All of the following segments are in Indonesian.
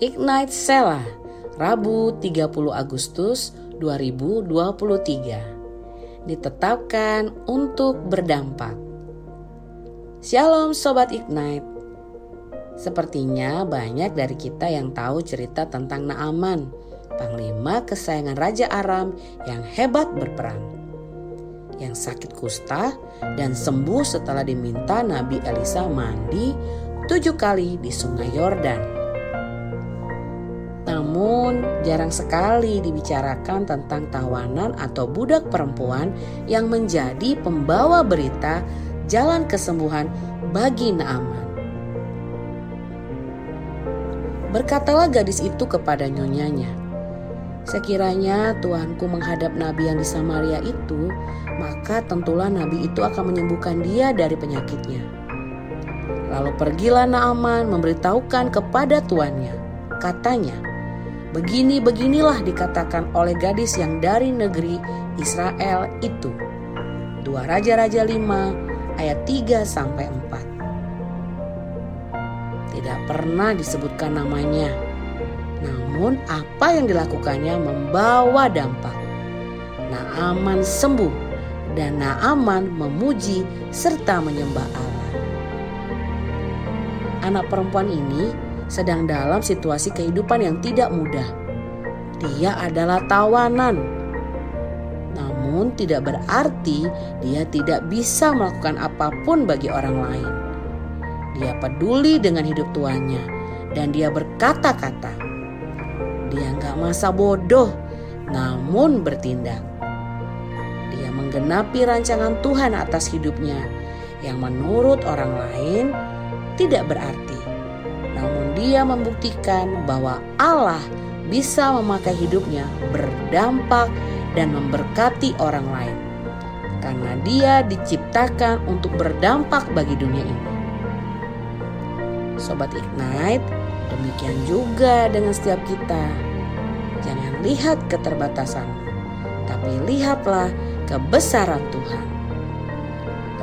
Ignite Sela, Rabu 30 Agustus 2023. Ditetapkan untuk berdampak. Shalom Sobat Ignite. Sepertinya banyak dari kita yang tahu cerita tentang Naaman, panglima kesayangan Raja Aram yang hebat berperang yang sakit kusta dan sembuh setelah diminta Nabi Elisa mandi tujuh kali di sungai Yordan. Namun jarang sekali dibicarakan tentang tawanan atau budak perempuan yang menjadi pembawa berita jalan kesembuhan bagi Naaman. Berkatalah gadis itu kepada nyonyanya, Sekiranya Tuanku menghadap nabi yang di Samaria itu, maka tentulah nabi itu akan menyembuhkan dia dari penyakitnya. Lalu pergilah Naaman memberitahukan kepada tuannya. Katanya, begini-beginilah dikatakan oleh gadis yang dari negeri Israel itu. Dua Raja-Raja 5 ayat 3 sampai 4. Tidak pernah disebutkan namanya namun apa yang dilakukannya membawa dampak. Naaman sembuh dan Naaman memuji serta menyembah Allah. Anak perempuan ini sedang dalam situasi kehidupan yang tidak mudah. Dia adalah tawanan. Namun tidak berarti dia tidak bisa melakukan apa pun bagi orang lain. Dia peduli dengan hidup tuannya dan dia berkata-kata, dia nggak masa bodoh, namun bertindak. Dia menggenapi rancangan Tuhan atas hidupnya yang menurut orang lain tidak berarti. Dia membuktikan bahwa Allah bisa memakai hidupnya berdampak dan memberkati orang lain. Karena dia diciptakan untuk berdampak bagi dunia ini. Sobat Ignite, Demikian juga dengan setiap kita. Jangan lihat keterbatasan, tapi lihatlah kebesaran Tuhan.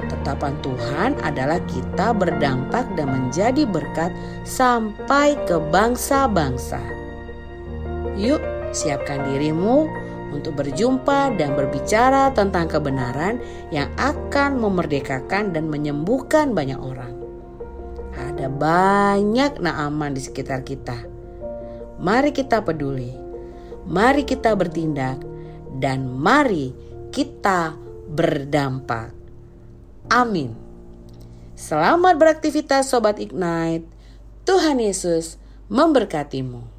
Ketetapan Tuhan adalah kita berdampak dan menjadi berkat sampai ke bangsa-bangsa. Yuk, siapkan dirimu untuk berjumpa dan berbicara tentang kebenaran yang akan memerdekakan dan menyembuhkan banyak orang. Ada banyak naaman di sekitar kita. Mari kita peduli. Mari kita bertindak dan mari kita berdampak. Amin. Selamat beraktivitas sobat Ignite. Tuhan Yesus memberkatimu.